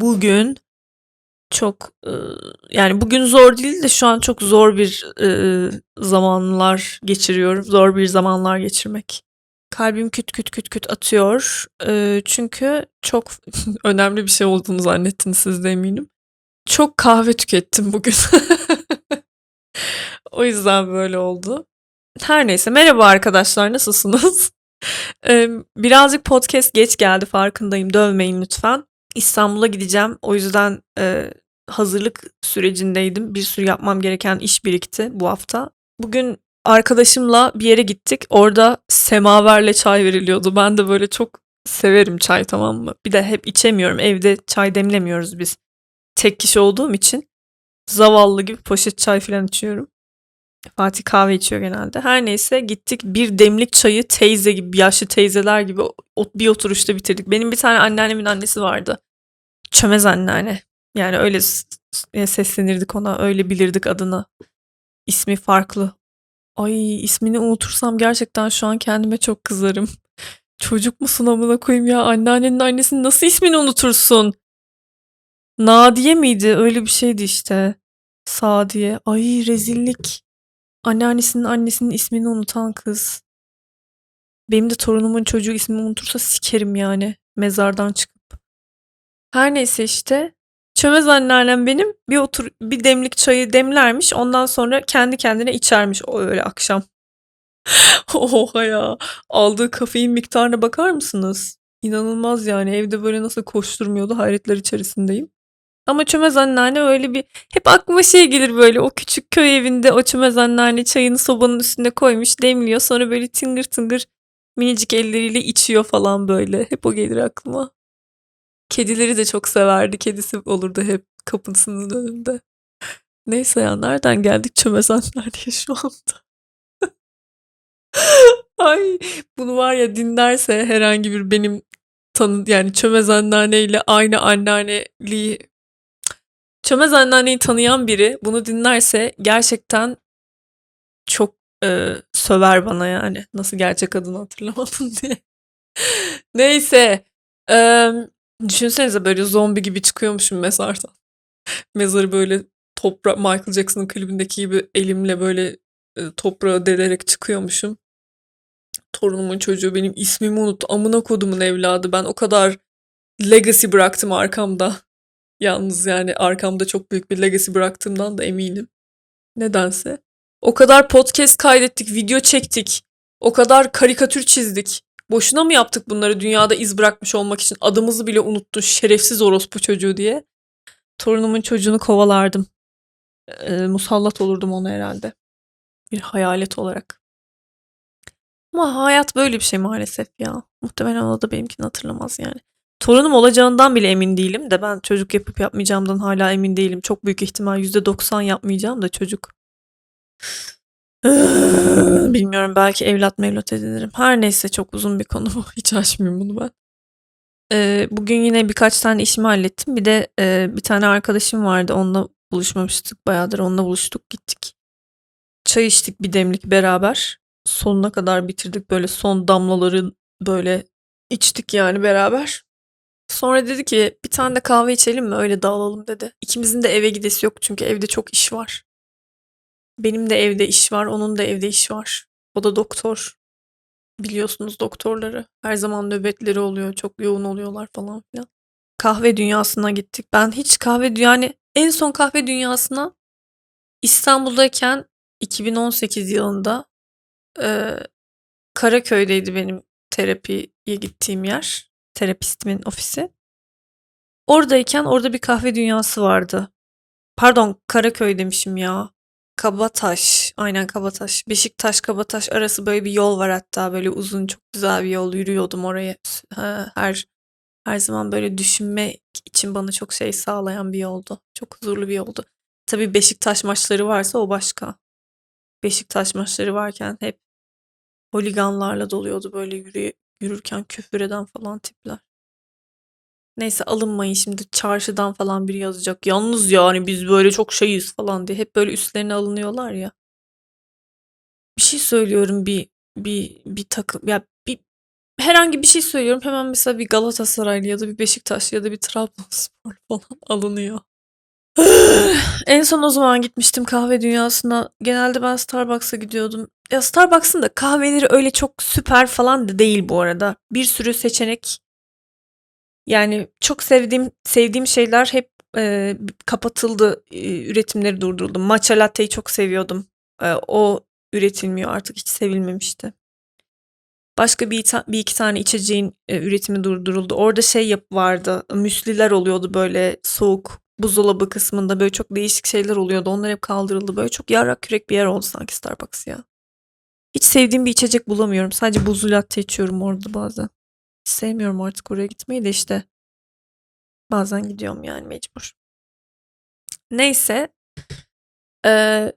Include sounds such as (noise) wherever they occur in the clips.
Bugün çok, ııı, yani bugün zor değil de şu an çok zor bir, ııı, zamanlar geçiriyorum. Zor bir zamanlar geçirmek. Kalbim küt küt küt küt atıyor. Iıı, çünkü çok (laughs) önemli bir şey olduğunu zannettiniz siz de eminim. Çok kahve tükettim bugün. (laughs) O yüzden böyle oldu. Her neyse, merhaba arkadaşlar, nasılsınız? (laughs) Birazcık podcast geç geldi farkındayım, dövmeyin lütfen. İstanbul'a gideceğim. O yüzden, eee, hazırlık sürecindeydim. Bir sürü yapmam gereken iş birikti bu hafta. Bugün arkadaşımla bir yere gittik. Orada semaverle çay veriliyordu. Ben de böyle çok severim çay, tamam mı? Bir de hep içemiyorum. Evde çay demlemiyoruz biz. Tek kişi olduğum için zavallı gibi poşet çay filan içiyorum. Fatih kahve içiyor genelde. Her neyse gittik. Bir demlik çayı teyze gibi, yaşlı teyzeler gibi bir oturuşta bitirdik. Benim bir tane anneannemin annesi vardı. Çömez anneanne. Yani öyle s seslenirdik ona, öyle bilirdik adını. İsmi farklı. Ay, ismini unutursam gerçekten şu an kendime çok kızarım. (laughs) Çocuk musun amına koyayım ya? Anneannenin annesinin nasıl ismini unutursun? Nadiye miydi? Öyle bir şeydi işte. Sadiye. Ay rezillik. Anneannesinin annesinin ismini unutan kız. Benim de torunumun çocuğu ismimi unutursa sikerim yani mezardan çıkıp. Her neyse işte. Çömez anneannem benim bir otur bir demlik çayı demlermiş. Ondan sonra kendi kendine içermiş o öyle akşam. (laughs) Oha ya. Aldığı kafein miktarına bakar mısınız? İnanılmaz yani. Evde böyle nasıl koşturmuyordu hayretler içerisindeyim. Ama çömez anneanne öyle bir hep aklıma şey gelir böyle o küçük köy evinde o çömez anneanne çayını sobanın üstüne koymuş demliyor sonra böyle tıngır tıngır minicik elleriyle içiyor falan böyle. Hep o gelir aklıma. Kedileri de çok severdi. Kedisi olurdu hep kapısının önünde. Neyse ya nereden geldik çömez anneanneye şu anda? (laughs) Ay bunu var ya dinlerse herhangi bir benim tanı yani çömez anneanneyle aynı anneanneliği çömez anneanneyi tanıyan biri bunu dinlerse gerçekten çok, eee, söver bana yani. Nasıl gerçek adını hatırlamadın (laughs) diye. Neyse, emm, düşünsenize böyle zombi gibi çıkıyormuşum mezardan. Mezarı böyle topra Michael Jackson'ın klibindeki gibi elimle böyle, eee, toprağı delerek çıkıyormuşum. Torunumun çocuğu benim ismimi unuttu. Amına kodumun evladı. Ben o kadar legacy bıraktım arkamda. Yalnız yani arkamda çok büyük bir legacy bıraktığımdan da eminim. Nedense. O kadar podcast kaydettik, video çektik. O kadar karikatür çizdik. Boşuna mı yaptık bunları dünyada iz bırakmış olmak için? Adımızı bile unuttun şerefsiz orospu çocuğu diye. Torunumun çocuğunu kovalardım. Eee, musallat olurdum ona herhalde. Bir hayalet olarak. Ama hayat böyle bir şey maalesef ya. Muhtemelen o da benimkini hatırlamaz yani. Torunum olacağından bile emin değilim de ben çocuk yapıp yapmayacağımdan hala emin değilim. Çok büyük ihtimal %90 yapmayacağım da çocuk. (sighs) Bilmiyorum belki evlat mevlat edinirim. Her neyse çok uzun bir konu bu. (laughs) Hiç açmayayım bunu ben. Eee, bugün yine birkaç tane işimi hallettim. Bir de, eee, bir tane arkadaşım vardı. Onunla buluşmamıştık bayağıdır. Onunla buluştuk, gittik. Çay içtik bir demlik beraber. Sonuna kadar bitirdik. Böyle son damlaları böyle içtik yani beraber. Sonra dedi ki bir tane de kahve içelim mi öyle dağılalım dedi. İkimizin de eve gidesi yok çünkü evde çok iş var. Benim de evde iş var, onun da evde iş var. O da doktor. Biliyorsunuz doktorları. Her zaman nöbetleri oluyor, çok yoğun oluyorlar falan filan. Kahve dünyasına gittik. Ben hiç kahve yani en son kahve dünyasına İstanbul'dayken 2018 yılında, eee, Karaköy'deydi benim terapiye gittiğim yer. Terapistimin ofisi. Oradayken orada bir kahve dünyası vardı. Pardon, Karaköy demişim ya. Kabataş. Aynen Kabataş. Beşiktaş Kabataş arası böyle bir yol var hatta böyle uzun çok güzel bir yol yürüyordum oraya. Her her zaman böyle düşünmek için bana çok şey sağlayan bir yoldu. Çok huzurlu bir yoldu. Tabii Beşiktaş maçları varsa o başka. Beşiktaş maçları varken hep holiganlarla doluyordu böyle yürü yürürken küfür eden falan tipler. Neyse alınmayın şimdi çarşıdan falan biri yazacak. Yalnız yani biz böyle çok şeyiz falan diye. Hep böyle üstlerine alınıyorlar ya. Bir şey söylüyorum bir bir bir takım ya bir herhangi bir şey söylüyorum hemen mesela bir Galatasaraylı ya da bir Beşiktaşlı ya da bir Trabzonspor (laughs) falan alınıyor. (sighs) En son o zaman gitmiştim kahve dünyasına. Genelde ben Starbucks'a gidiyordum. Ya Starbucks'ın da kahveleri öyle çok süper falan da değil bu arada. Bir sürü seçenek. Yani çok sevdiğim sevdiğim şeyler hep e, kapatıldı, e, üretimleri durduruldu. Matcha latte'yi çok seviyordum. E, o üretilmiyor artık hiç sevilmemişti. Başka bir, bir iki tane içeceğin e, üretimi durduruldu. Orada şey yap vardı. Müsliler oluyordu böyle soğuk buzdolabı kısmında böyle çok değişik şeyler oluyordu. Onlar hep kaldırıldı. Böyle çok yarrak kürek bir yer oldu sanki Starbucks ya. Hiç sevdiğim bir içecek bulamıyorum. Sadece buzlu latte içiyorum orada bazen. Hiç sevmiyorum artık oraya gitmeyi de işte. Bazen gidiyorum yani mecbur. Neyse. Ee,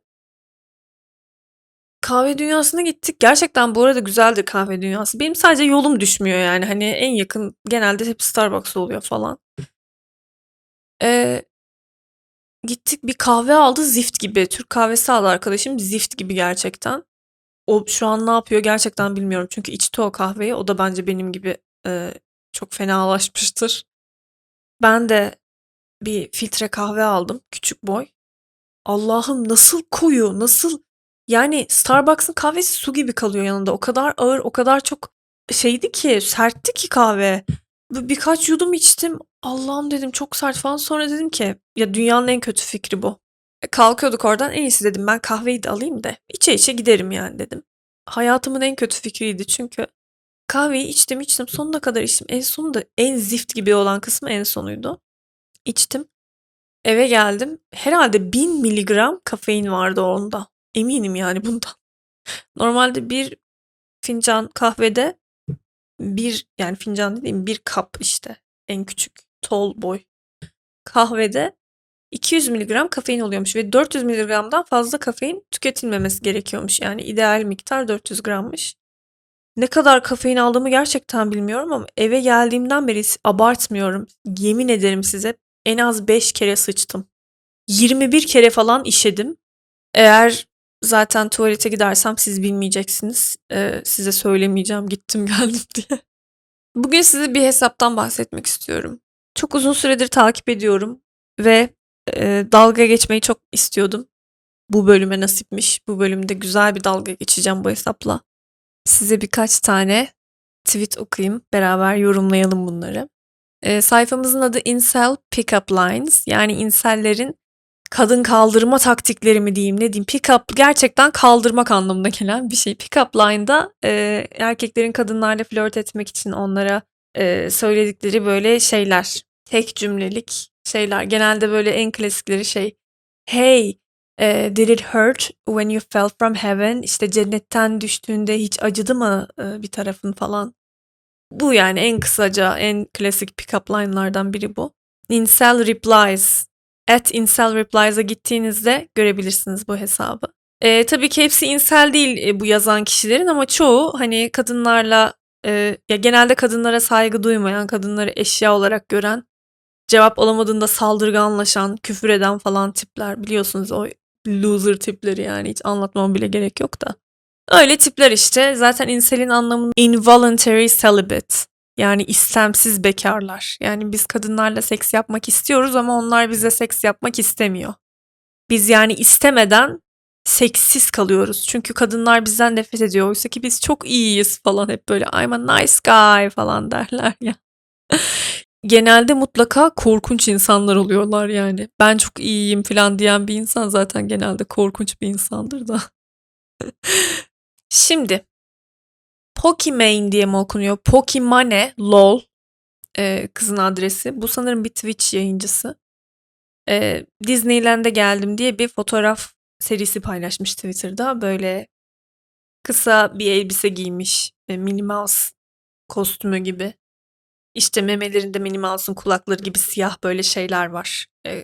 kahve dünyasına gittik. Gerçekten bu arada güzeldir kahve dünyası. Benim sadece yolum düşmüyor yani. Hani en yakın genelde hep Starbucks oluyor falan. Ee, gittik bir kahve aldı zift gibi. Türk kahvesi aldı arkadaşım zift gibi gerçekten. O şu an ne yapıyor gerçekten bilmiyorum. Çünkü içti o kahveyi. O da bence benim gibi e, çok fenalaşmıştır. Ben de bir filtre kahve aldım. Küçük boy. Allah'ım nasıl koyu, nasıl yani Starbucks'ın kahvesi su gibi kalıyor yanında. O kadar ağır, o kadar çok şeydi ki, sertti ki kahve. Bir- Birkaç yudum içtim. Allah'ım dedim çok sert falan. Sonra dedim ki ya dünyanın en kötü fikri bu. E, Kalkıyorduk oradan en iyisi dedim ben kahveyi de alayım da içe içe giderim yani dedim. Hayatımın en kötü fikriydi çünkü kahveyi içtim içtim sonuna kadar içtim. En sonunda en zift gibi olan kısmı en sonuydu. İçtim. Eve geldim. Herhalde 1000 miligram kafein vardı onda. Eminim yani bundan. (laughs) Normalde bir fincan kahvede bir yani fincan dediğim bir kap işte en küçük tall boy kahvede 200 miligram kafein oluyormuş ve 400 miligramdan fazla kafein tüketilmemesi gerekiyormuş. Yani ideal miktar 400 grammış. Ne kadar kafein aldığımı gerçekten bilmiyorum ama eve geldiğimden beri abartmıyorum. Yemin ederim size en az 5 kere sıçtım. 21 kere falan işedim. Eğer zaten tuvalete gidersem siz bilmeyeceksiniz. Ee, size söylemeyeceğim gittim (laughs) geldim diye. Bugün size bir hesaptan bahsetmek istiyorum. Çok uzun süredir takip ediyorum ve e, dalga geçmeyi çok istiyordum. Bu bölüme nasipmiş. Bu bölümde güzel bir dalga geçeceğim bu hesapla. Size birkaç tane tweet okuyayım. Beraber yorumlayalım bunları. E, sayfamızın adı Incel Pickup Lines. Yani insellerin kadın kaldırma taktikleri mi diyeyim ne diyeyim. Pickup gerçekten kaldırmak anlamına gelen bir şey. Pickup line'da e, erkeklerin kadınlarla flört etmek için onlara e, söyledikleri böyle şeyler. Tek cümlelik şeyler. Genelde böyle en klasikleri şey. Hey, e, did it hurt when you fell from heaven? İşte cennetten düştüğünde hiç acıdı mı e, bir tarafın falan. Bu yani en kısaca en klasik pickup line'lardan biri bu. Incel replies. At incel replies'a gittiğinizde görebilirsiniz bu hesabı. E, tabii ki hepsi incel değil e, bu yazan kişilerin ama çoğu hani kadınlarla e, ya genelde kadınlara saygı duymayan, kadınları eşya olarak gören, cevap alamadığında saldırganlaşan, küfür eden falan tipler biliyorsunuz o loser tipleri yani hiç anlatmama bile gerek yok da. Öyle tipler işte. Zaten inselin anlamı involuntary celibate. Yani istemsiz bekarlar. Yani biz kadınlarla seks yapmak istiyoruz ama onlar bize seks yapmak istemiyor. Biz yani istemeden seksiz kalıyoruz. Çünkü kadınlar bizden nefret ediyor. Oysa ki biz çok iyiyiz falan hep böyle I'm a nice guy falan derler ya. Genelde mutlaka korkunç insanlar oluyorlar yani. Ben çok iyiyim falan diyen bir insan zaten genelde korkunç bir insandır da. (laughs) Şimdi Pokimane diye mi okunuyor? Pokimane lol e, kızın adresi. Bu sanırım bir Twitch yayıncısı. E, Disneyland'e geldim diye bir fotoğraf serisi paylaşmış Twitter'da. Böyle kısa bir elbise giymiş. E, Minnie Mouse kostümü gibi. İşte memelerinde Minnie Mouse'un kulakları gibi siyah böyle şeyler var. E,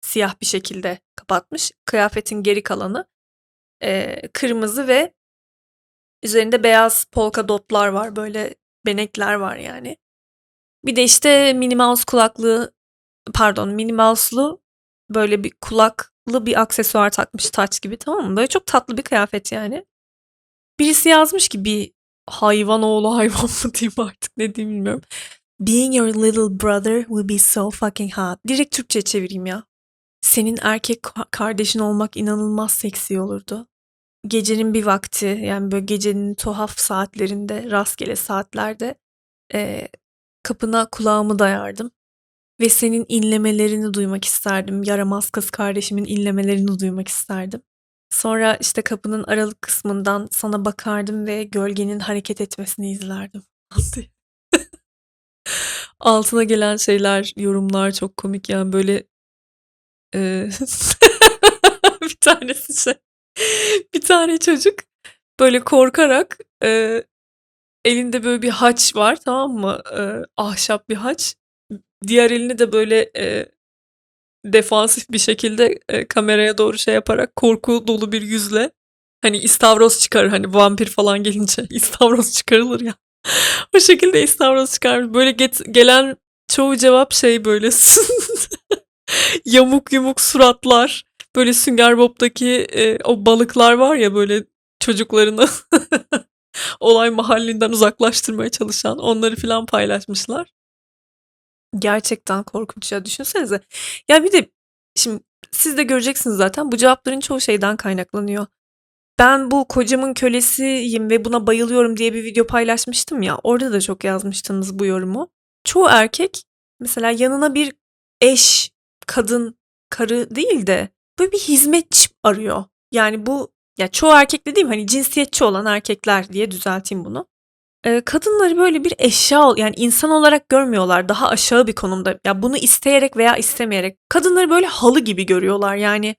siyah bir şekilde kapatmış. Kıyafetin geri kalanı e, kırmızı ve üzerinde beyaz polka dotlar var. Böyle benekler var yani. Bir de işte Minnie Mouse kulaklığı pardon Minnie böyle bir kulaklı bir aksesuar takmış taç gibi tamam mı? Böyle çok tatlı bir kıyafet yani. Birisi yazmış ki bir hayvan oğlu hayvan mı diyeyim artık ne diyeyim bilmiyorum. Being your little brother will be so fucking hot. Direkt Türkçe çevireyim ya. Senin erkek ka- kardeşin olmak inanılmaz seksi olurdu. Gecenin bir vakti yani böyle gecenin tuhaf saatlerinde rastgele saatlerde eee, kapına kulağımı dayardım. Ve senin inlemelerini duymak isterdim. Yaramaz kız kardeşimin inlemelerini duymak isterdim. Sonra işte kapının aralık kısmından sana bakardım ve gölgenin hareket etmesini izlerdim. (laughs) Altına gelen şeyler, yorumlar çok komik yani böyle eee, (laughs) bir tanesi şey bir tane çocuk böyle korkarak eee, elinde böyle bir haç var tamam mı? Eee, ahşap bir haç. Diğer elini de böyle eee, defansif bir şekilde eee, kameraya doğru şey yaparak korku dolu bir yüzle hani istavroz çıkarır hani vampir falan gelince (laughs) istavroz çıkarılır ya. O şekilde istavroz çıkarmış. Böyle get- gelen çoğu cevap şey böyle (laughs) yamuk yumuk suratlar. Böyle Sünger Bob'taki e, o balıklar var ya böyle çocuklarını (laughs) olay mahallinden uzaklaştırmaya çalışan onları filan paylaşmışlar. Gerçekten korkunç ya düşünsenize. Ya bir de şimdi siz de göreceksiniz zaten bu cevapların çoğu şeyden kaynaklanıyor. Ben bu kocamın kölesiyim ve buna bayılıyorum diye bir video paylaşmıştım ya. Orada da çok yazmıştınız bu yorumu. Çoğu erkek mesela yanına bir eş, kadın, karı değil de böyle bir hizmetçi arıyor. Yani bu ya çoğu erkek dediğim hani cinsiyetçi olan erkekler diye düzelteyim bunu. Kadınları böyle bir eşya yani insan olarak görmüyorlar daha aşağı bir konumda. Ya bunu isteyerek veya istemeyerek kadınları böyle halı gibi görüyorlar. Yani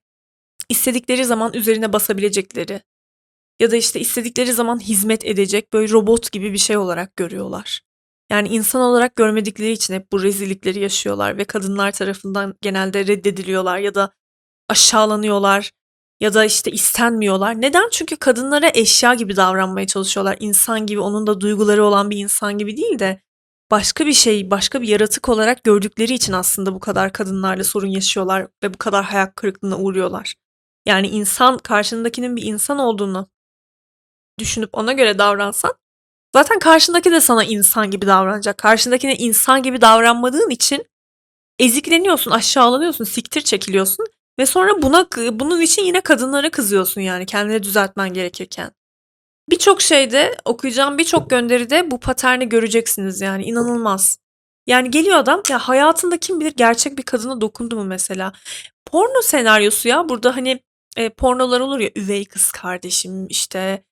istedikleri zaman üzerine basabilecekleri ya da işte istedikleri zaman hizmet edecek böyle robot gibi bir şey olarak görüyorlar. Yani insan olarak görmedikleri için hep bu rezillikleri yaşıyorlar ve kadınlar tarafından genelde reddediliyorlar ya da aşağılanıyorlar ya da işte istenmiyorlar. Neden? Çünkü kadınlara eşya gibi davranmaya çalışıyorlar. İnsan gibi, onun da duyguları olan bir insan gibi değil de başka bir şey, başka bir yaratık olarak gördükleri için aslında bu kadar kadınlarla sorun yaşıyorlar ve bu kadar hayal kırıklığına uğruyorlar. Yani insan karşındakinin bir insan olduğunu düşünüp ona göre davransan zaten karşındaki de sana insan gibi davranacak. Karşındakine insan gibi davranmadığın için ezikleniyorsun, aşağılanıyorsun, siktir çekiliyorsun ve sonra buna bunun için yine kadınlara kızıyorsun yani kendini düzeltmen gerekirken. Birçok şeyde okuyacağım birçok gönderide bu paterni göreceksiniz yani inanılmaz. Yani geliyor adam ya hayatında kim bilir gerçek bir kadına dokundu mu mesela. Porno senaryosu ya burada hani e, pornolar olur ya üvey kız kardeşim işte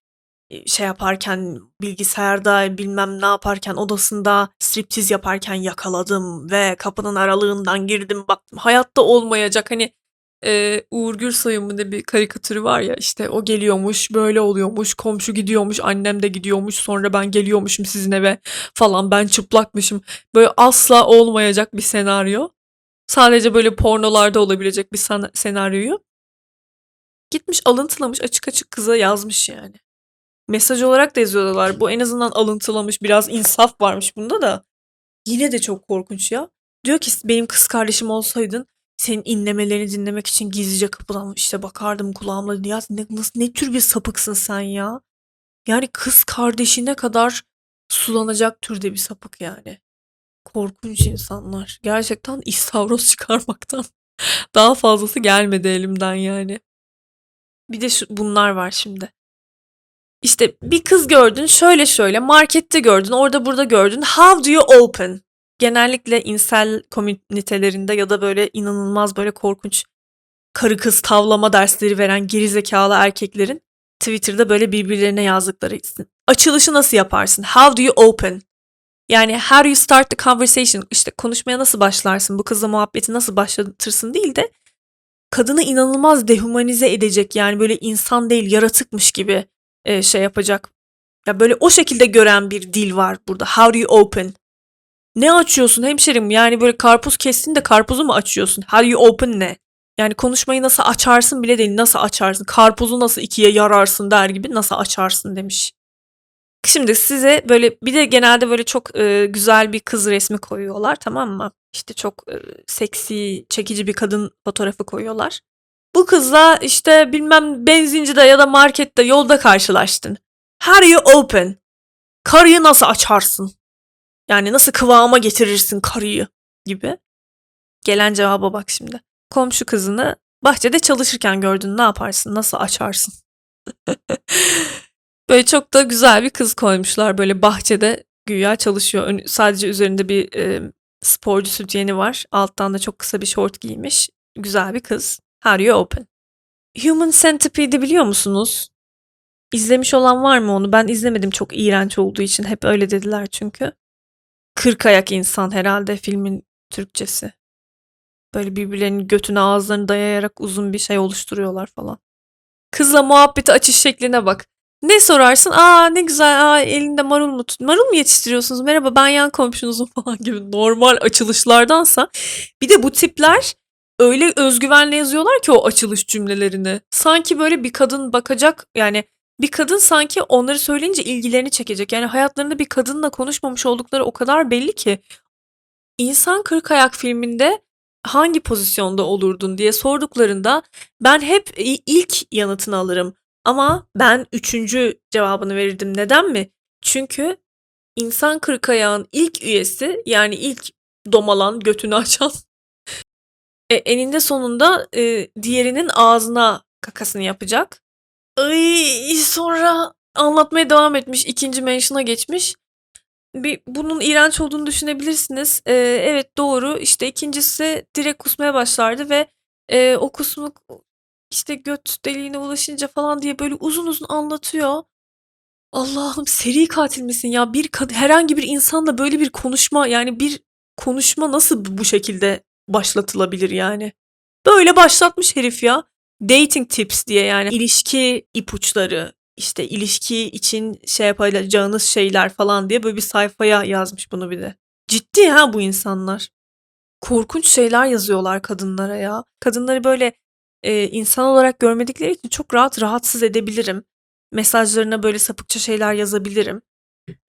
e, şey yaparken bilgisayarda bilmem ne yaparken odasında striptiz yaparken yakaladım ve kapının aralığından girdim baktım hayatta olmayacak hani e, Uğur Gürsoy'un ne bir karikatürü var ya işte o geliyormuş böyle oluyormuş komşu gidiyormuş annem de gidiyormuş sonra ben geliyormuşum sizin eve falan ben çıplakmışım. Böyle asla olmayacak bir senaryo. Sadece böyle pornolarda olabilecek bir sen- senaryoyu gitmiş alıntılamış açık açık kıza yazmış yani. Mesaj olarak da yazıyorlar. Bu en azından alıntılamış biraz insaf varmış bunda da. Yine de çok korkunç ya. Diyor ki benim kız kardeşim olsaydın senin inlemelerini dinlemek için gizlice kapıdan işte bakardım kulağımla. Ya ne, nasıl, ne tür bir sapıksın sen ya? Yani kız kardeşine kadar sulanacak türde bir sapık yani. Korkunç insanlar. Gerçekten istavroz çıkarmaktan (laughs) daha fazlası gelmedi elimden yani. Bir de şu, bunlar var şimdi. İşte bir kız gördün şöyle şöyle markette gördün orada burada gördün. How do you open? Genellikle insel komünitelerinde ya da böyle inanılmaz böyle korkunç karı kız tavlama dersleri veren gerizekalı erkeklerin Twitter'da böyle birbirlerine yazdıkları isim. Açılışı nasıl yaparsın? How do you open? Yani how do you start the conversation? İşte konuşmaya nasıl başlarsın? Bu kızla muhabbeti nasıl başlatırsın değil de kadını inanılmaz dehumanize edecek yani böyle insan değil yaratıkmış gibi e, şey yapacak. Ya böyle o şekilde gören bir dil var burada. How do you open? Ne açıyorsun hemşerim? Yani böyle karpuz kestin de karpuzu mu açıyorsun? How you open ne? Yani konuşmayı nasıl açarsın bile değil. Nasıl açarsın? Karpuzu nasıl ikiye yararsın der gibi nasıl açarsın demiş. Şimdi size böyle bir de genelde böyle çok e, güzel bir kız resmi koyuyorlar tamam mı? İşte çok e, seksi, çekici bir kadın fotoğrafı koyuyorlar. Bu kızla işte bilmem benzincide ya da markette yolda karşılaştın. Do you open? Karıyı nasıl açarsın? Yani nasıl kıvama getirirsin karıyı gibi. Gelen cevaba bak şimdi. Komşu kızını bahçede çalışırken gördün ne yaparsın? Nasıl açarsın? (laughs) böyle çok da güzel bir kız koymuşlar böyle bahçede güya çalışıyor. Sadece üzerinde bir e, sporcu sütyeni var. Alttan da çok kısa bir şort giymiş. Güzel bir kız. Are you open? Human Centipede'i biliyor musunuz? İzlemiş olan var mı onu? Ben izlemedim çok iğrenç olduğu için. Hep öyle dediler çünkü. Kırk ayak insan herhalde filmin Türkçesi. Böyle birbirlerinin götüne ağızlarını dayayarak uzun bir şey oluşturuyorlar falan. Kızla muhabbeti açış şekline bak. Ne sorarsın? Aa ne güzel. Aa elinde marul mu? Marul mu yetiştiriyorsunuz? Merhaba ben yan komşunuzum (laughs) falan gibi normal açılışlardansa. Bir de bu tipler öyle özgüvenle yazıyorlar ki o açılış cümlelerini. Sanki böyle bir kadın bakacak yani bir kadın sanki onları söyleyince ilgilerini çekecek. Yani hayatlarında bir kadınla konuşmamış oldukları o kadar belli ki. İnsan Kırk Ayak filminde hangi pozisyonda olurdun diye sorduklarında ben hep ilk yanıtını alırım. Ama ben üçüncü cevabını verirdim. Neden mi? Çünkü insan kırk ayağın ilk üyesi yani ilk domalan götünü (laughs) açan e, eninde sonunda e, diğerinin ağzına kakasını yapacak. Ay, sonra anlatmaya devam etmiş. ikinci mention'a geçmiş. Bir, bunun iğrenç olduğunu düşünebilirsiniz. Ee, evet doğru. İşte ikincisi direkt kusmaya başlardı ve e, o kusmuk işte göt deliğine ulaşınca falan diye böyle uzun uzun anlatıyor. Allah'ım seri katil misin ya? Bir herhangi bir insanla böyle bir konuşma yani bir konuşma nasıl bu şekilde başlatılabilir yani? Böyle başlatmış herif ya. Dating tips diye yani ilişki ipuçları işte ilişki için şey yapacağınız şeyler falan diye böyle bir sayfaya yazmış bunu bir de. Ciddi ha bu insanlar. Korkunç şeyler yazıyorlar kadınlara ya. Kadınları böyle e, insan olarak görmedikleri için çok rahat rahatsız edebilirim. Mesajlarına böyle sapıkça şeyler yazabilirim.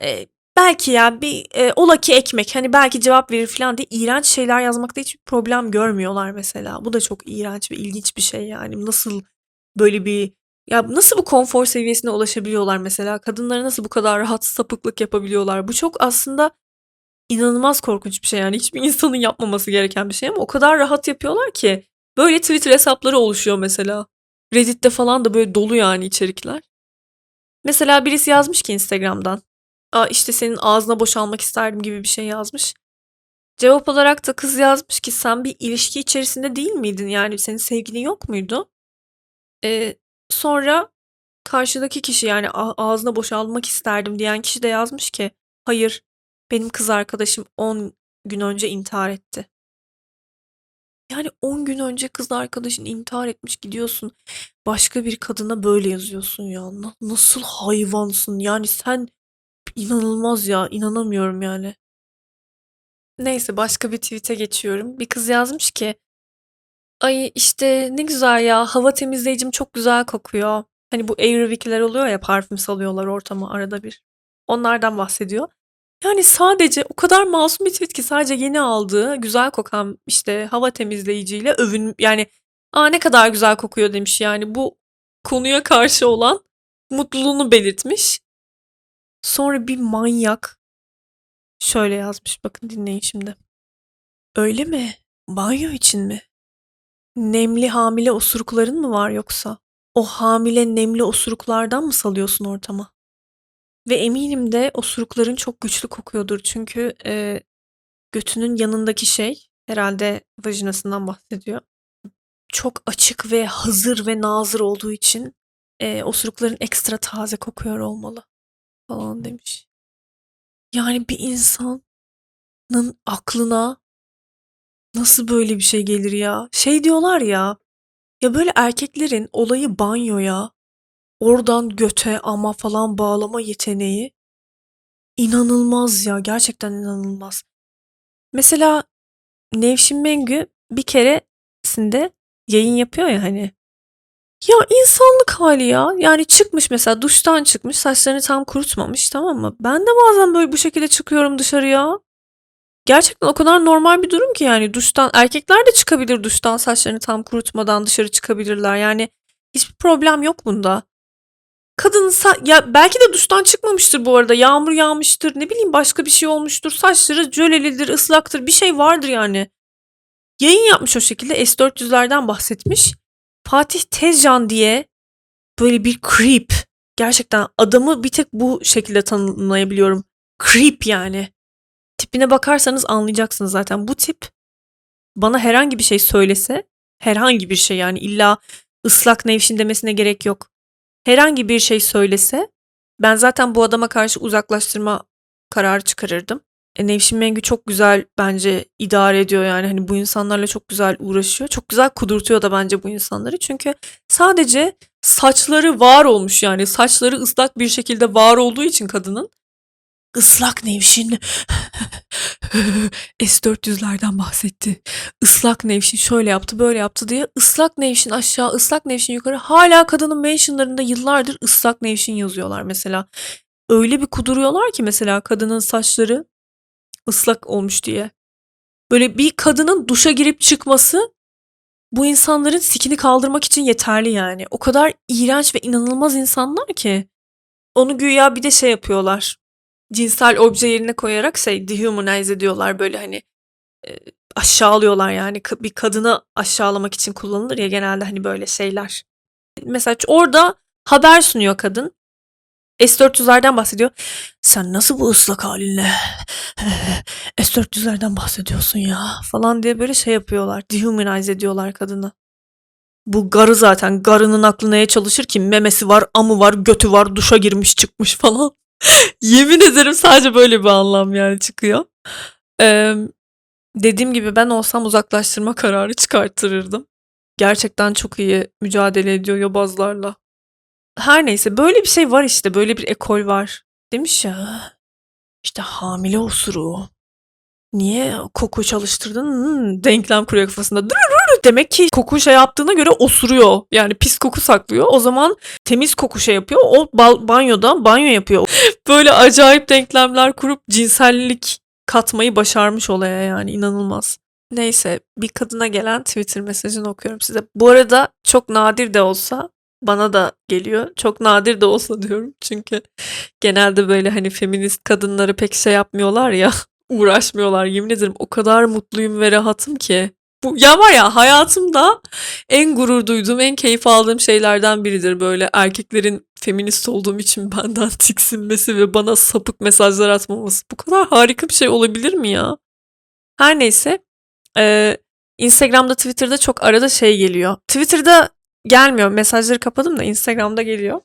E, belki ya bir e, ola ki ekmek hani belki cevap verir falan diye iğrenç şeyler yazmakta hiçbir problem görmüyorlar mesela. Bu da çok iğrenç ve ilginç bir şey yani. Nasıl böyle bir ya nasıl bu konfor seviyesine ulaşabiliyorlar mesela? Kadınlara nasıl bu kadar rahat sapıklık yapabiliyorlar? Bu çok aslında inanılmaz korkunç bir şey yani. Hiçbir insanın yapmaması gereken bir şey ama o kadar rahat yapıyorlar ki. Böyle Twitter hesapları oluşuyor mesela. Reddit'te falan da böyle dolu yani içerikler. Mesela birisi yazmış ki Instagram'dan. Aa işte senin ağzına boşalmak isterdim gibi bir şey yazmış. Cevap olarak da kız yazmış ki sen bir ilişki içerisinde değil miydin? Yani senin sevgilin yok muydu? Ee, sonra karşıdaki kişi yani "A- ağzına boşalmak isterdim diyen kişi de yazmış ki hayır benim kız arkadaşım 10 gün önce intihar etti. Yani 10 gün önce kız arkadaşın intihar etmiş gidiyorsun başka bir kadına böyle yazıyorsun ya. Na- Nasıl hayvansın yani sen inanılmaz ya inanamıyorum yani. Neyse başka bir tweet'e geçiyorum. Bir kız yazmış ki Ay işte ne güzel ya hava temizleyicim çok güzel kokuyor. Hani bu Airwic'ler oluyor ya parfüm salıyorlar ortama arada bir. Onlardan bahsediyor. Yani sadece o kadar masum bir tweet ki sadece yeni aldığı güzel kokan işte hava temizleyiciyle övün yani aa ne kadar güzel kokuyor demiş yani bu konuya karşı olan mutluluğunu belirtmiş. Sonra bir manyak şöyle yazmış bakın dinleyin şimdi. Öyle mi? Banyo için mi? Nemli hamile osurukların mı var yoksa? O hamile nemli osuruklardan mı salıyorsun ortama? Ve eminim de osurukların çok güçlü kokuyordur çünkü e, götünün yanındaki şey herhalde vajinasından bahsediyor. Çok açık ve hazır ve nazır olduğu için e, osurukların ekstra taze kokuyor olmalı falan demiş. Yani bir insanın aklına nasıl böyle bir şey gelir ya? Şey diyorlar ya, ya böyle erkeklerin olayı banyoya, oradan göte ama falan bağlama yeteneği inanılmaz ya. Gerçekten inanılmaz. Mesela Nevşin Mengü bir keresinde yayın yapıyor ya hani. Ya insanlık hali ya. Yani çıkmış mesela duştan çıkmış saçlarını tam kurutmamış tamam mı? Ben de bazen böyle bu şekilde çıkıyorum dışarıya. Gerçekten o kadar normal bir durum ki yani duştan erkekler de çıkabilir duştan saçlarını tam kurutmadan dışarı çıkabilirler. Yani hiçbir problem yok bunda. Kadının sa- ya belki de duştan çıkmamıştır bu arada. Yağmur yağmıştır. Ne bileyim başka bir şey olmuştur. Saçları jölelidir, ıslaktır. Bir şey vardır yani. Yayın yapmış o şekilde. S400'lerden bahsetmiş. Fatih Tezcan diye böyle bir creep. Gerçekten adamı bir tek bu şekilde tanımlayabiliyorum. Creep yani. Tipine bakarsanız anlayacaksınız zaten. Bu tip bana herhangi bir şey söylese, herhangi bir şey yani illa ıslak nevşin demesine gerek yok. Herhangi bir şey söylese ben zaten bu adama karşı uzaklaştırma kararı çıkarırdım. E, Nevşin Mengü çok güzel bence idare ediyor yani hani bu insanlarla çok güzel uğraşıyor. Çok güzel kudurtuyor da bence bu insanları. Çünkü sadece saçları var olmuş yani saçları ıslak bir şekilde var olduğu için kadının ıslak Nevşin (laughs) S400'lerden bahsetti. Islak Nevşin şöyle yaptı böyle yaptı diye ıslak Nevşin aşağı ıslak Nevşin yukarı hala kadının mentionlarında yıllardır ıslak Nevşin yazıyorlar mesela. Öyle bir kuduruyorlar ki mesela kadının saçları ıslak olmuş diye. Böyle bir kadının duşa girip çıkması bu insanların sikini kaldırmak için yeterli yani. O kadar iğrenç ve inanılmaz insanlar ki. Onu güya bir de şey yapıyorlar. Cinsel obje yerine koyarak şey dehumanize ediyorlar böyle hani e, aşağılıyorlar yani bir kadını aşağılamak için kullanılır ya genelde hani böyle şeyler. Mesela orada haber sunuyor kadın. S400'lerden bahsediyor. Sen nasıl bu ıslak halinle (sighs) S400'lerden bahsediyorsun ya falan diye böyle şey yapıyorlar. Dehumanize ediyorlar kadını. Bu garı zaten. Garının aklı neye çalışır ki? Memesi var, amı var, götü var, duşa girmiş çıkmış (laughs) falan. Yemin ederim sadece böyle bir anlam yani çıkıyor. Ee, dediğim gibi ben olsam uzaklaştırma kararı çıkarttırırdım. Gerçekten çok iyi mücadele ediyor yobazlarla. Her neyse böyle bir şey var işte böyle bir ekol var. Demiş ya işte hamile osuruğu. Niye koku çalıştırdın? Hmm, denklem kuruyor kafasında. Demek ki koku şey yaptığına göre osuruyor. Yani pis koku saklıyor. O zaman temiz koku şey yapıyor. O banyoda banyo yapıyor. (laughs) Böyle acayip denklemler kurup cinsellik katmayı başarmış olaya yani inanılmaz. Neyse bir kadına gelen Twitter mesajını okuyorum size. Bu arada çok nadir de olsa bana da geliyor. Çok nadir de olsa diyorum. Çünkü genelde böyle hani feminist kadınları pek şey yapmıyorlar ya. (laughs) Uğraşmıyorlar. Yemin ederim o kadar mutluyum ve rahatım ki. Bu, ya var ya hayatımda en gurur duyduğum, en keyif aldığım şeylerden biridir böyle erkeklerin feminist olduğum için (laughs) benden tiksinmesi ve bana sapık mesajlar atmaması. Bu kadar harika bir şey olabilir mi ya? Her neyse. Ee, Instagram'da, Twitter'da çok arada şey geliyor. Twitter'da gelmiyor. Mesajları kapadım da Instagram'da geliyor.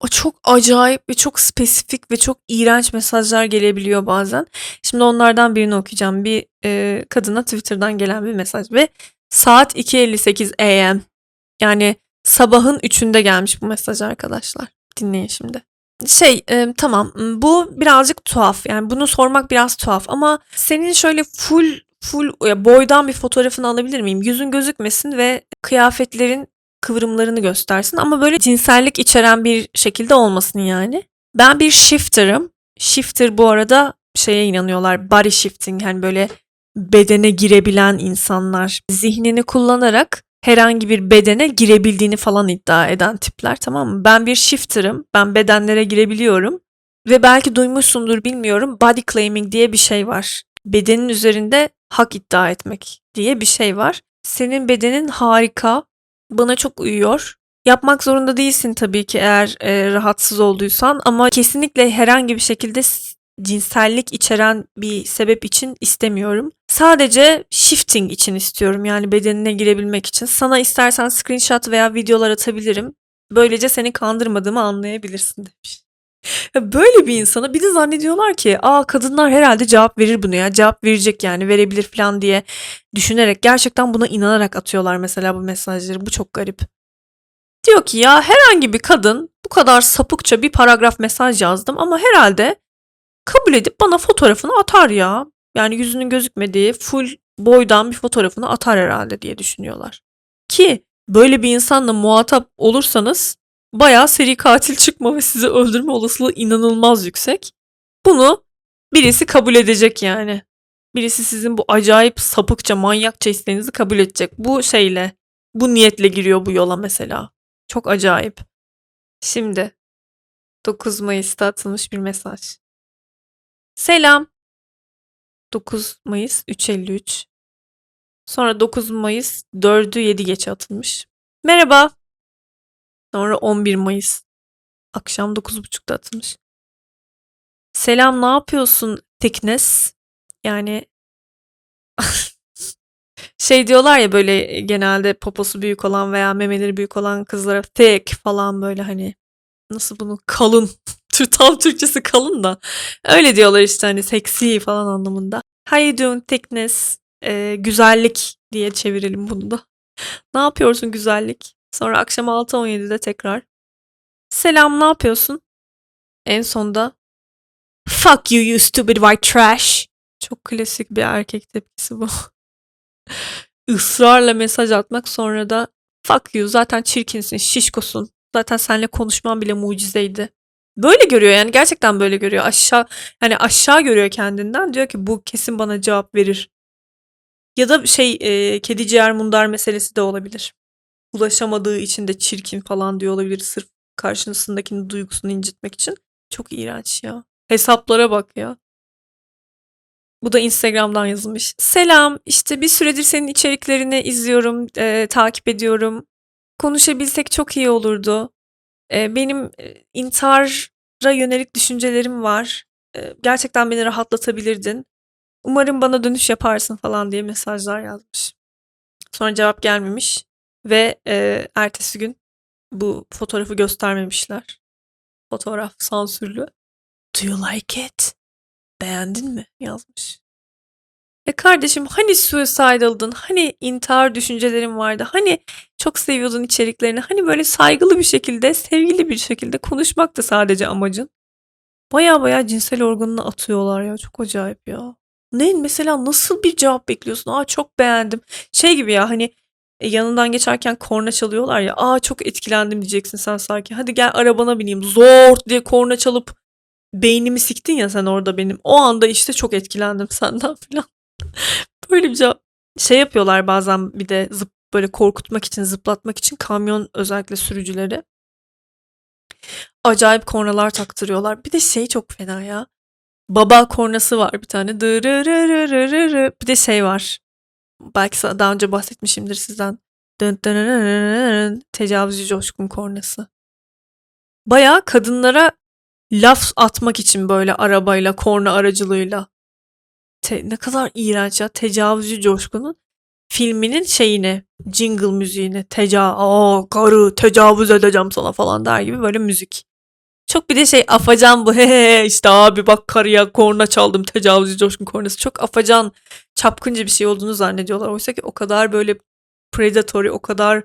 O çok acayip ve çok spesifik ve çok iğrenç mesajlar gelebiliyor bazen. Şimdi onlardan birini okuyacağım. Bir e, kadına Twitter'dan gelen bir mesaj ve saat 2.58 am. Yani sabahın 3'ünde gelmiş bu mesaj arkadaşlar. Dinleyin şimdi. Şey e, tamam bu birazcık tuhaf yani bunu sormak biraz tuhaf ama senin şöyle full full boydan bir fotoğrafını alabilir miyim? Yüzün gözükmesin ve kıyafetlerin kıvrımlarını göstersin ama böyle cinsellik içeren bir şekilde olmasın yani. Ben bir shifter'ım. Shifter bu arada şeye inanıyorlar body shifting hani böyle bedene girebilen insanlar zihnini kullanarak herhangi bir bedene girebildiğini falan iddia eden tipler tamam mı? Ben bir shifter'ım. Ben bedenlere girebiliyorum. Ve belki duymuşsundur bilmiyorum. Body claiming diye bir şey var. Bedenin üzerinde hak iddia etmek diye bir şey var. Senin bedenin harika, bana çok uyuyor. Yapmak zorunda değilsin tabii ki eğer e, rahatsız olduysan ama kesinlikle herhangi bir şekilde cinsellik içeren bir sebep için istemiyorum. Sadece shifting için istiyorum yani bedenine girebilmek için. Sana istersen screenshot veya videolar atabilirim. Böylece seni kandırmadığımı anlayabilirsin demiş. Böyle bir insana bir de zannediyorlar ki aa kadınlar herhalde cevap verir bunu ya cevap verecek yani verebilir falan diye düşünerek gerçekten buna inanarak atıyorlar mesela bu mesajları bu çok garip. Diyor ki ya herhangi bir kadın bu kadar sapıkça bir paragraf mesaj yazdım ama herhalde kabul edip bana fotoğrafını atar ya. Yani yüzünün gözükmediği full boydan bir fotoğrafını atar herhalde diye düşünüyorlar. Ki böyle bir insanla muhatap olursanız bayağı seri katil çıkma ve sizi öldürme olasılığı inanılmaz yüksek. Bunu birisi kabul edecek yani. Birisi sizin bu acayip sapıkça manyakça isteğinizi kabul edecek. Bu şeyle bu niyetle giriyor bu yola mesela. Çok acayip. Şimdi 9 Mayıs'ta atılmış bir mesaj. Selam. 9 Mayıs 3.53. Sonra 9 Mayıs 4'ü 7 geçe atılmış. Merhaba. Sonra 11 Mayıs akşam 9.30'da atılmış. Selam ne yapıyorsun Thickness? Yani (laughs) şey diyorlar ya böyle genelde poposu büyük olan veya memeleri büyük olan kızlara thick falan böyle hani nasıl bunu kalın (laughs) tam Türkçesi kalın da öyle diyorlar işte hani seksi falan anlamında. How you thickness? Ee, güzellik diye çevirelim bunu da. (laughs) Ne yapıyorsun güzellik? Sonra akşam 6.17'de tekrar. Selam ne yapıyorsun? En sonda Fuck you you stupid white trash. Çok klasik bir erkek tepkisi bu. (laughs) Israrla mesaj atmak sonra da fuck you zaten çirkinsin, şişkosun. Zaten seninle konuşman bile mucizeydi. Böyle görüyor yani gerçekten böyle görüyor. Aşağı hani aşağı görüyor kendinden. Diyor ki bu kesin bana cevap verir. Ya da şey e, kedi ciğer mundar meselesi de olabilir. Ulaşamadığı için de çirkin falan diyor olabilir sırf karşısındakinin duygusunu incitmek için. Çok iğrenç ya. Hesaplara bak ya. Bu da Instagram'dan yazılmış. Selam, işte bir süredir senin içeriklerini izliyorum, e, takip ediyorum. Konuşabilsek çok iyi olurdu. E, benim e, intihara yönelik düşüncelerim var. E, gerçekten beni rahatlatabilirdin. Umarım bana dönüş yaparsın falan diye mesajlar yazmış. Sonra cevap gelmemiş ve e, ertesi gün bu fotoğrafı göstermemişler. Fotoğraf sansürlü. Do you like it? Beğendin mi? Yazmış. E kardeşim hani suicidaldın, hani intihar düşüncelerin vardı, hani çok seviyordun içeriklerini, hani böyle saygılı bir şekilde, sevgili bir şekilde konuşmak da sadece amacın. Baya baya cinsel organını atıyorlar ya çok acayip ya. Ne mesela nasıl bir cevap bekliyorsun? Aa çok beğendim. Şey gibi ya hani e, yanından geçerken korna çalıyorlar ya. Aa çok etkilendim diyeceksin sen sanki. Hadi gel arabana bineyim. Zor diye korna çalıp beynimi siktin ya sen orada benim. O anda işte çok etkilendim (laughs) senden falan. Böyle bir cevap. Şey yapıyorlar bazen bir de zıp böyle korkutmak için, zıplatmak için kamyon özellikle sürücüleri. Acayip kornalar taktırıyorlar. Bir de şey çok fena ya. Baba kornası var bir tane. Bir de şey var. Belki daha önce bahsetmişimdir sizden. Tecavüzcü coşkun kornası. Bayağı kadınlara laf atmak için böyle arabayla, korna aracılığıyla. Te- ne kadar iğrenç ya. Tecavüzcü coşkunun filminin şeyini, jingle müziğini, teca aa karı tecavüz edeceğim sana falan der gibi böyle müzik. Çok bir de şey afacan bu (laughs) he işte abi bak karıya korna çaldım tecavüzcü coşkun kornası. Çok afacan çapkınca bir şey olduğunu zannediyorlar. Oysa ki o kadar böyle predatory, o kadar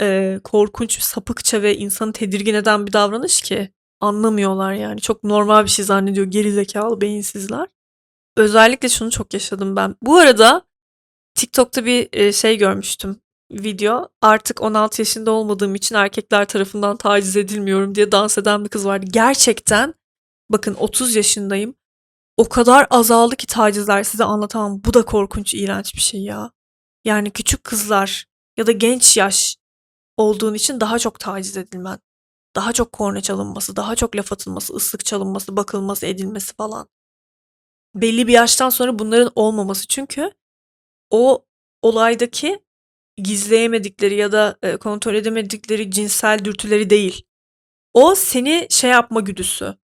e, korkunç, sapıkça ve insanı tedirgin eden bir davranış ki anlamıyorlar yani. Çok normal bir şey zannediyor gerizekalı beyinsizler. Özellikle şunu çok yaşadım ben. Bu arada TikTok'ta bir e, şey görmüştüm video. Artık 16 yaşında olmadığım için erkekler tarafından taciz edilmiyorum diye dans eden bir kız vardı. Gerçekten bakın 30 yaşındayım. O kadar azaldı ki tacizler size anlatamam. Bu da korkunç, iğrenç bir şey ya. Yani küçük kızlar ya da genç yaş olduğun için daha çok taciz edilmen. Daha çok korna çalınması, daha çok laf atılması, ıslık çalınması, bakılması, edilmesi falan. Belli bir yaştan sonra bunların olmaması çünkü o olaydaki gizleyemedikleri ya da e, kontrol edemedikleri cinsel dürtüleri değil. O seni şey yapma güdüsü.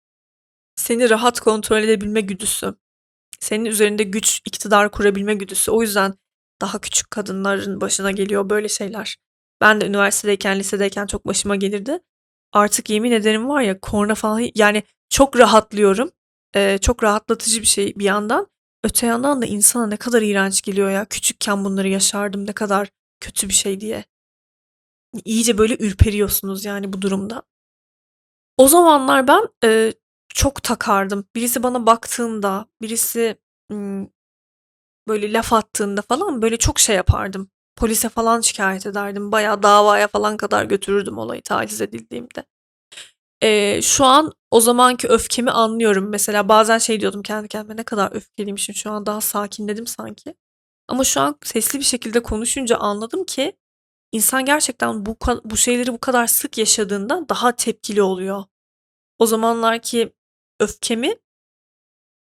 Seni rahat kontrol edebilme güdüsü. Senin üzerinde güç, iktidar kurabilme güdüsü. O yüzden daha küçük kadınların başına geliyor böyle şeyler. Ben de üniversitedeyken, lisedeyken çok başıma gelirdi. Artık yemin ederim var ya korna falan yani çok rahatlıyorum. Ee, çok rahatlatıcı bir şey bir yandan. Öte yandan da insana ne kadar iğrenç geliyor ya. Küçükken bunları yaşardım ne kadar kötü bir şey diye. İyice böyle ürperiyorsunuz yani bu durumda. O zamanlar ben e, çok takardım. Birisi bana baktığında, birisi böyle laf attığında falan böyle çok şey yapardım. Polise falan şikayet ederdim. Bayağı davaya falan kadar götürürdüm olayı taciz edildiğimde. E, şu an o zamanki öfkemi anlıyorum. Mesela bazen şey diyordum kendi kendime ne kadar öfkeliymişim şu an daha sakinledim sanki. Ama şu an sesli bir şekilde konuşunca anladım ki insan gerçekten bu bu şeyleri bu kadar sık yaşadığında daha tepkili oluyor. o zamanlarki öfkemi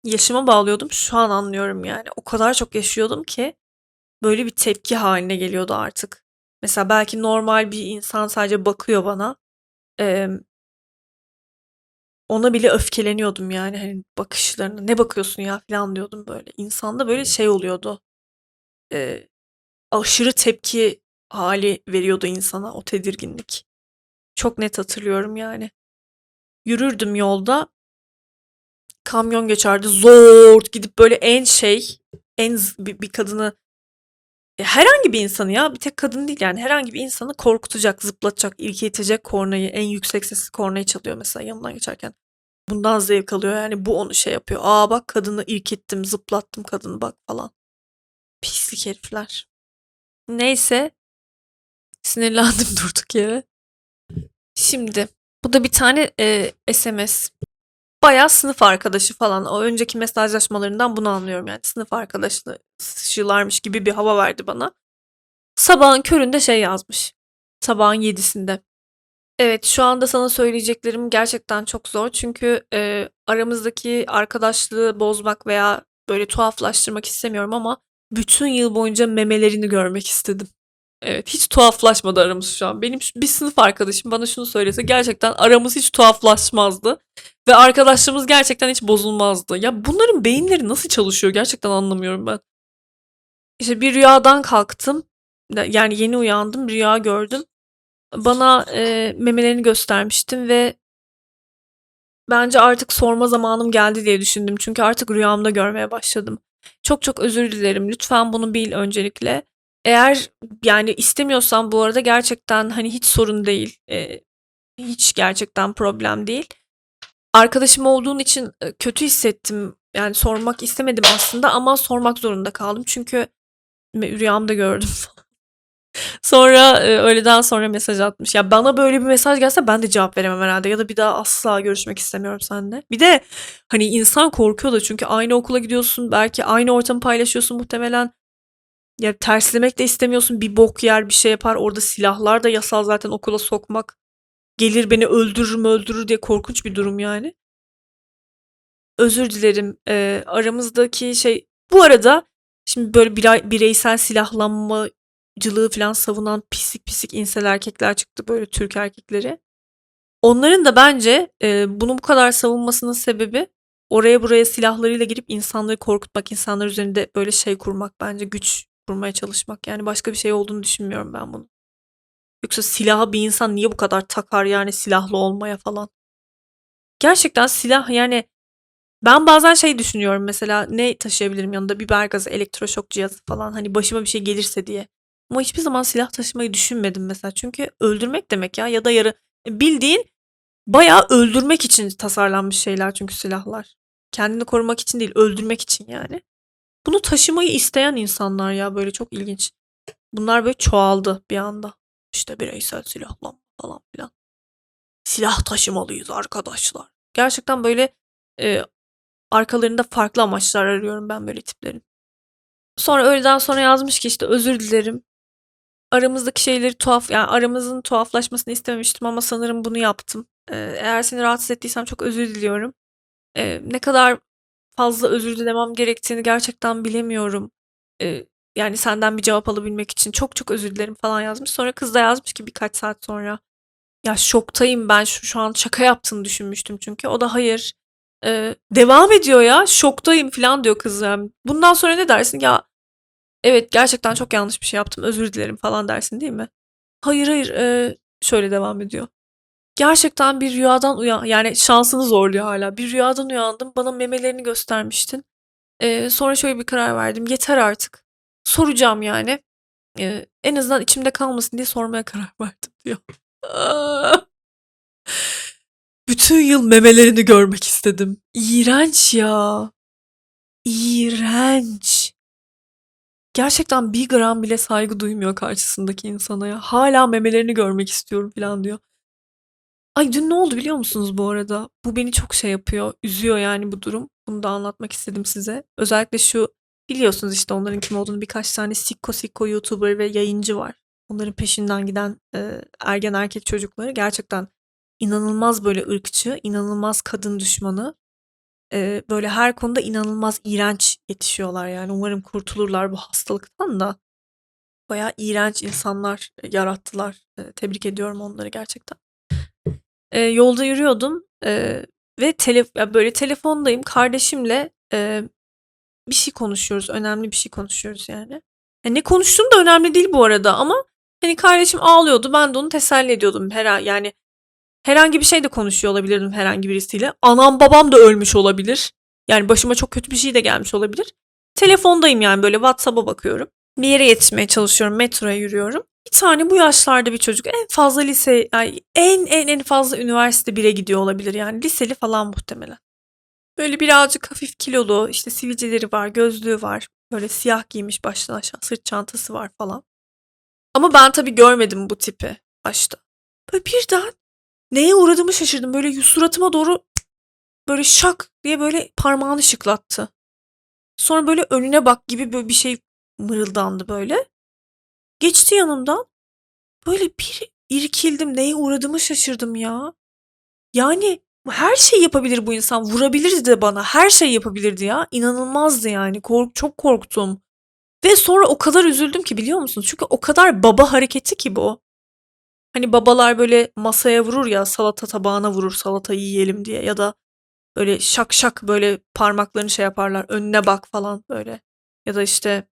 yaşıma bağlıyordum. Şu an anlıyorum yani. O kadar çok yaşıyordum ki böyle bir tepki haline geliyordu artık. Mesela belki normal bir insan sadece bakıyor bana. Eee ona bile öfkeleniyordum yani hani bakışlarına. Ne bakıyorsun ya falan diyordum böyle. İnsanda böyle şey oluyordu. Eee, aşırı tepki hali veriyordu insana o tedirginlik. Çok net hatırlıyorum yani. Yürürdüm yolda. Kamyon geçerdi. Zor gidip böyle en şey en bir, bir kadını e, herhangi bir insanı ya bir tek kadın değil yani herhangi bir insanı korkutacak, zıplatacak, irkiltecek kornayı en yüksek sesli kornayı çalıyor mesela yanından geçerken. Bundan zevk alıyor yani bu onu şey yapıyor. Aa bak kadını irkittim, zıplattım kadını bak falan. Pislik herifler. Neyse sinirlendim (laughs) durduk yere. Şimdi bu da bir tane e, SMS. Bayağı sınıf arkadaşı falan. O önceki mesajlaşmalarından bunu anlıyorum yani. Sınıf arkadaşlarmış gibi bir hava verdi bana. Sabahın köründe şey yazmış. Sabahın yedisinde. Evet, şu anda sana söyleyeceklerim gerçekten çok zor. Çünkü e, aramızdaki arkadaşlığı bozmak veya böyle tuhaflaştırmak istemiyorum ama bütün yıl boyunca memelerini görmek istedim. Evet, hiç tuhaflaşmadı aramız şu an. Benim bir sınıf arkadaşım bana şunu söylese gerçekten aramız hiç tuhaflaşmazdı. Ve arkadaşlığımız gerçekten hiç bozulmazdı. Ya bunların beyinleri nasıl çalışıyor gerçekten anlamıyorum ben. İşte bir rüyadan kalktım. Yani yeni uyandım, rüya gördüm. Bana e, memelerini göstermiştim ve bence artık sorma zamanım geldi diye düşündüm. Çünkü artık rüyamda görmeye başladım. Çok çok özür dilerim. Lütfen bunu bil öncelikle. Eğer yani istemiyorsan bu arada gerçekten hani hiç sorun değil. E, hiç gerçekten problem değil. Arkadaşım olduğun için e, kötü hissettim. Yani sormak istemedim aslında ama sormak zorunda kaldım. Çünkü rüyamda gördüm. (laughs) Sonra e, öğleden sonra mesaj atmış. Ya bana böyle bir mesaj gelse ben de cevap veremem herhalde. Ya da bir daha asla görüşmek istemiyorum seninle. Bir de hani insan korkuyor da çünkü aynı okula gidiyorsun. Belki aynı ortamı paylaşıyorsun muhtemelen. Ya terslemek de istemiyorsun. Bir bok yer bir şey yapar. Orada silahlar da yasal zaten okula sokmak. Gelir beni öldürür mü öldürür diye korkunç bir durum yani. Özür dilerim. Ee, aramızdaki şey bu arada şimdi böyle birey- bireysel silahlanmacılığı falan savunan pislik pislik insel erkekler çıktı böyle Türk erkekleri. Onların da bence e, bunu bu kadar savunmasının sebebi oraya buraya silahlarıyla girip insanları korkutmak, insanlar üzerinde böyle şey kurmak bence güç kurmaya çalışmak. Yani başka bir şey olduğunu düşünmüyorum ben bunu. Yoksa silahı bir insan niye bu kadar takar yani silahlı olmaya falan. Gerçekten silah yani ben bazen şey düşünüyorum mesela ne taşıyabilirim yanında biber gazı, elektroşok cihazı falan hani başıma bir şey gelirse diye. Ama hiçbir zaman silah taşımayı düşünmedim mesela. Çünkü öldürmek demek ya ya da yarı bildiğin bayağı öldürmek için tasarlanmış şeyler çünkü silahlar. Kendini korumak için değil, öldürmek için yani. Bunu taşımayı isteyen insanlar ya böyle çok ilginç. Bunlar böyle çoğaldı bir anda. İşte bireysel silahlanma falan filan. Silah taşımalıyız arkadaşlar. Gerçekten böyle e, arkalarında farklı amaçlar arıyorum ben böyle tiplerin. Sonra öğleden sonra yazmış ki işte özür dilerim. Aramızdaki şeyleri tuhaf yani aramızın tuhaflaşmasını istememiştim ama sanırım bunu yaptım. Ee, eğer seni rahatsız ettiysem çok özür diliyorum. Ee, ne kadar fazla özür dilemem gerektiğini gerçekten bilemiyorum. Ee, yani senden bir cevap alabilmek için çok çok özür dilerim falan yazmış. Sonra kız da yazmış ki birkaç saat sonra. Ya şoktayım ben şu, şu an şaka yaptığını düşünmüştüm çünkü. O da hayır. Ee, devam ediyor ya şoktayım falan diyor kız. Yani. Bundan sonra ne dersin? Ya evet gerçekten çok yanlış bir şey yaptım özür dilerim falan dersin değil mi? Hayır hayır ee, şöyle devam ediyor. Gerçekten bir rüyadan uyan yani şansını zorluyor hala. Bir rüyadan uyandım bana memelerini göstermiştin. Ee, sonra şöyle bir karar verdim yeter artık. Soracağım yani. Ee, en azından içimde kalmasın diye sormaya karar (laughs) verdim diyor. (laughs) Bütün yıl memelerini görmek istedim. İğrenç ya. İğrenç. Gerçekten bir gram bile saygı duymuyor karşısındaki insana ya. Hala memelerini görmek istiyorum falan diyor. Ay dün ne oldu biliyor musunuz bu arada? Bu beni çok şey yapıyor. Üzüyor yani bu durum. Bunu da anlatmak istedim size. Özellikle şu biliyorsunuz işte onların kim olduğunu birkaç tane sikko sikko YouTuber ve yayıncı var. Onların peşinden giden e, ergen erkek çocukları gerçekten inanılmaz böyle ırkçı, inanılmaz kadın düşmanı. Eee, böyle her konuda inanılmaz iğrenç yetişiyorlar yani. Umarım kurtulurlar bu hastalıktan da. Bayağı iğrenç insanlar yarattılar. Eee, tebrik ediyorum onları gerçekten. Eee, yolda yürüyordum eee, ve tele böyle telefondayım kardeşimle eee, bir şey konuşuyoruz. Önemli bir şey konuşuyoruz yani. Ya ne konuştuğum da önemli değil bu arada ama hani kardeşim ağlıyordu. Ben de onu teselli ediyordum. Her yani herhangi bir şey de konuşuyor olabilirdim herhangi birisiyle. Anam babam da ölmüş olabilir. Yani başıma çok kötü bir şey de gelmiş olabilir. Telefondayım yani böyle WhatsApp'a bakıyorum. Bir yere yetişmeye çalışıyorum. Metroya yürüyorum. Bir tane bu yaşlarda bir çocuk en fazla lise yani en en en fazla üniversite 1'e gidiyor olabilir yani liseli falan muhtemelen. Böyle birazcık hafif kilolu işte sivilceleri var gözlüğü var böyle siyah giymiş baştan aşağı sırt çantası var falan. Ama ben tabii görmedim bu tipi başta. Böyle birden neye uğradığımı şaşırdım böyle suratıma doğru böyle şak diye böyle parmağını şıklattı. Sonra böyle önüne bak gibi böyle bir şey mırıldandı böyle. Geçti yanımdan. Böyle bir irkildim. Neye uğradığımı şaşırdım ya. Yani her şey yapabilir bu insan. Vurabilirdi de bana. Her şey yapabilirdi ya. İnanılmazdı yani. Kork çok korktum. Ve sonra o kadar üzüldüm ki biliyor musun? Çünkü o kadar baba hareketi ki bu. Hani babalar böyle masaya vurur ya salata tabağına vurur salatayı yiyelim diye ya da böyle şak şak böyle parmaklarını şey yaparlar önüne bak falan böyle. Ya da işte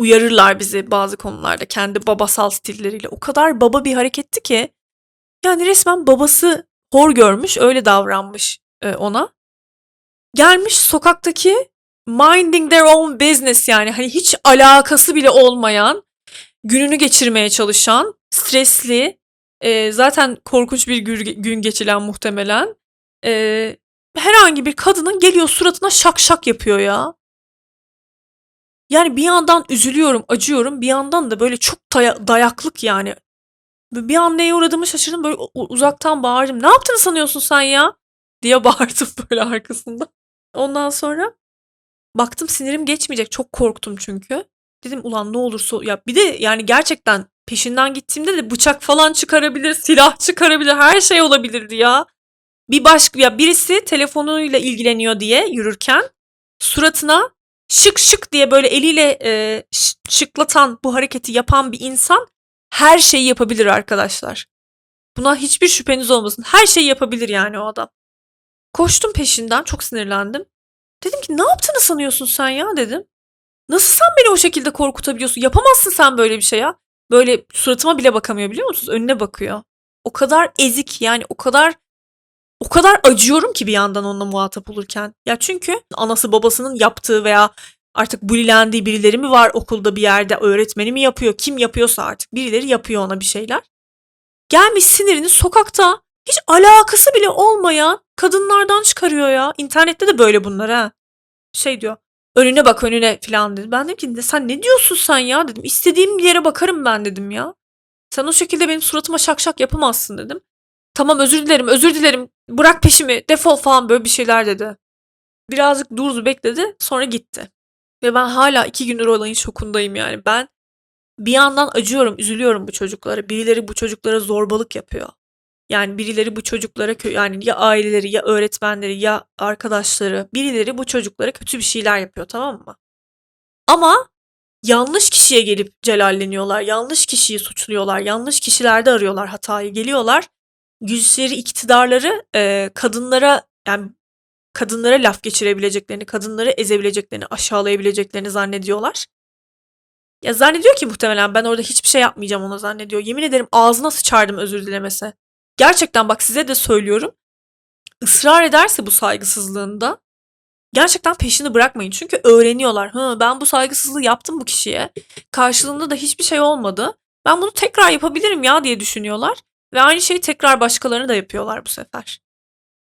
uyarırlar bizi bazı konularda kendi babasal stilleriyle. O kadar baba bir hareketti ki yani resmen babası hor görmüş öyle davranmış e, ona. Gelmiş sokaktaki minding their own business yani hani hiç alakası bile olmayan gününü geçirmeye çalışan stresli e, zaten korkunç bir gün geçiren muhtemelen e, herhangi bir kadının geliyor suratına şak şak yapıyor ya. Yani bir yandan üzülüyorum, acıyorum. Bir yandan da böyle çok daya- dayaklık yani. Bir an neye uğradığımı şaşırdım. Böyle uzaktan bağırdım. Ne yaptığını sanıyorsun sen ya? Diye (laughs) bağırdım böyle arkasında. Ondan sonra baktım sinirim geçmeyecek. Çok korktum çünkü. Dedim ulan ne olursa ya bir de yani gerçekten peşinden gittiğimde de bıçak falan çıkarabilir, silah çıkarabilir, her şey olabilirdi ya. Bir başka ya birisi telefonuyla ilgileniyor diye yürürken suratına şık şık diye böyle eliyle e, şıklatan bu hareketi yapan bir insan her şeyi yapabilir arkadaşlar. Buna hiçbir şüpheniz olmasın. Her şeyi yapabilir yani o adam. Koştum peşinden çok sinirlendim. Dedim ki ne yaptığını sanıyorsun sen ya dedim. Nasıl sen beni o şekilde korkutabiliyorsun? Yapamazsın sen böyle bir şey ya. Böyle suratıma bile bakamıyor biliyor musunuz? Önüne bakıyor. O kadar ezik yani o kadar o kadar acıyorum ki bir yandan onunla muhatap olurken. Ya çünkü anası babasının yaptığı veya artık bulilendiği birileri mi var okulda bir yerde öğretmeni mi yapıyor kim yapıyorsa artık birileri yapıyor ona bir şeyler. Gelmiş sinirini sokakta hiç alakası bile olmayan kadınlardan çıkarıyor ya. İnternette de böyle bunlar ha. Şey diyor önüne bak önüne falan dedi. Ben dedim ki "Ne- sen ne diyorsun sen ya dedim. İstediğim bir yere bakarım ben dedim ya. Sen o şekilde benim suratıma şak şak yapamazsın dedim. Tamam özür dilerim özür dilerim bırak peşimi defol falan böyle bir şeyler dedi. Birazcık durdu bekledi sonra gitti. Ve ben hala iki gündür olayın şokundayım yani. Ben bir yandan acıyorum, üzülüyorum bu çocuklara. Birileri bu çocuklara zorbalık yapıyor. Yani birileri bu çocuklara yani ya aileleri ya öğretmenleri ya arkadaşları birileri bu çocuklara kötü bir şeyler yapıyor tamam mı? Ama yanlış kişiye gelip celalleniyorlar. Yanlış kişiyi suçluyorlar. Yanlış kişilerde arıyorlar hatayı. Geliyorlar. Güçleri, iktidarları e, kadınlara yani kadınlara laf geçirebileceklerini, kadınları ezebileceklerini, aşağılayabileceklerini zannediyorlar. Ya zannediyor ki muhtemelen ben orada hiçbir şey yapmayacağım ona zannediyor. Yemin ederim ağzına sıçardım özür dilemese. Gerçekten bak size de söylüyorum. Israr ederse bu saygısızlığında gerçekten peşini bırakmayın. Çünkü öğreniyorlar. Hı, ben bu saygısızlığı yaptım bu kişiye. Karşılığında da hiçbir şey olmadı. Ben bunu tekrar yapabilirim ya diye düşünüyorlar. Ve aynı şeyi tekrar başkalarına da yapıyorlar bu sefer.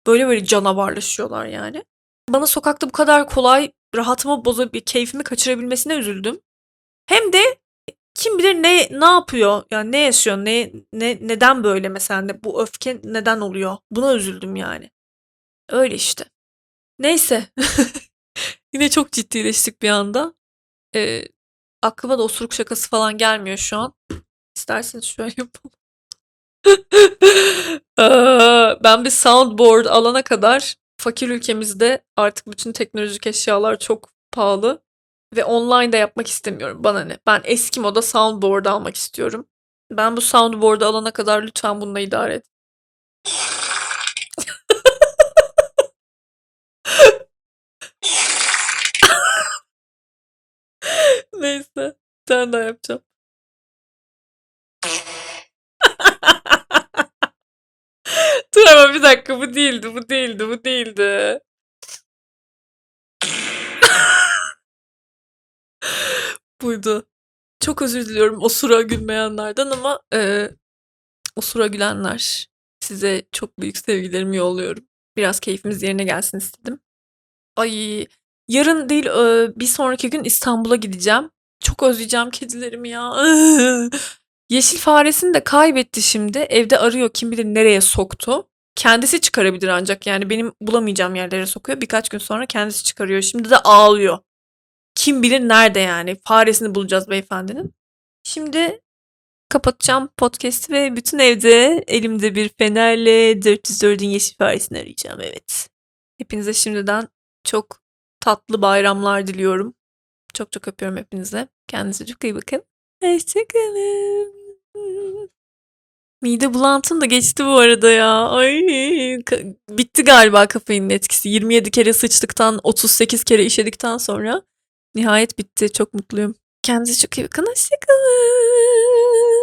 Böyle böyle canavarlaşıyorlar yani. Bana sokakta bu kadar kolay rahatımı bozup keyfimi kaçırabilmesine üzüldüm. Hem de kim bilir ne ne yapıyor? Yani ne yaşıyor? Ne ne neden böyle mesela? Ne, bu öfke neden oluyor? Buna üzüldüm yani. Öyle işte. Neyse. (laughs) Yine çok ciddileştik bir anda. Ee, aklıma da osuruk şakası falan gelmiyor şu an. İsterseniz şöyle yapalım. Ben bir soundboard alana kadar fakir ülkemizde artık bütün teknolojik eşyalar çok pahalı ve online de yapmak istemiyorum. Bana ne? Ben eski moda soundboard almak istiyorum. Ben bu soundboard'u alana kadar lütfen bununla idare et. (laughs) Neyse. Tane daha yapacağım. Bir dakika bu değildi, bu değildi, bu değildi. Buydu. Çok özür diliyorum o sıra gülmeyenlerden ama e, o sıra gülenler size çok büyük sevgilerimi yolluyorum. Biraz keyfimiz yerine gelsin istedim. Ay yarın değil bir sonraki gün İstanbul'a gideceğim. Çok özleyeceğim kedilerimi ya. (laughs) Yeşil faresini de kaybetti şimdi. Evde arıyor kim bilir nereye soktu. Kendisi çıkarabilir ancak yani benim bulamayacağım yerlere sokuyor. Birkaç gün sonra kendisi çıkarıyor. Şimdi de ağlıyor. Kim bilir nerede yani. Faresini bulacağız beyefendinin. Şimdi kapatacağım podcast'i ve bütün evde elimde bir fenerle 404'ün yeşil faresini arayacağım. Evet. Hepinize şimdiden çok tatlı bayramlar diliyorum. Çok çok öpüyorum hepinize. Kendinize çok iyi bakın. Hoşçakalın. Mide bulantım da geçti bu arada ya. Ay, bitti galiba kafeinin etkisi. 27 kere sıçtıktan, 38 kere işedikten sonra nihayet bitti. Çok mutluyum. Kendinize çok iyi bakın. Hoşçakalın.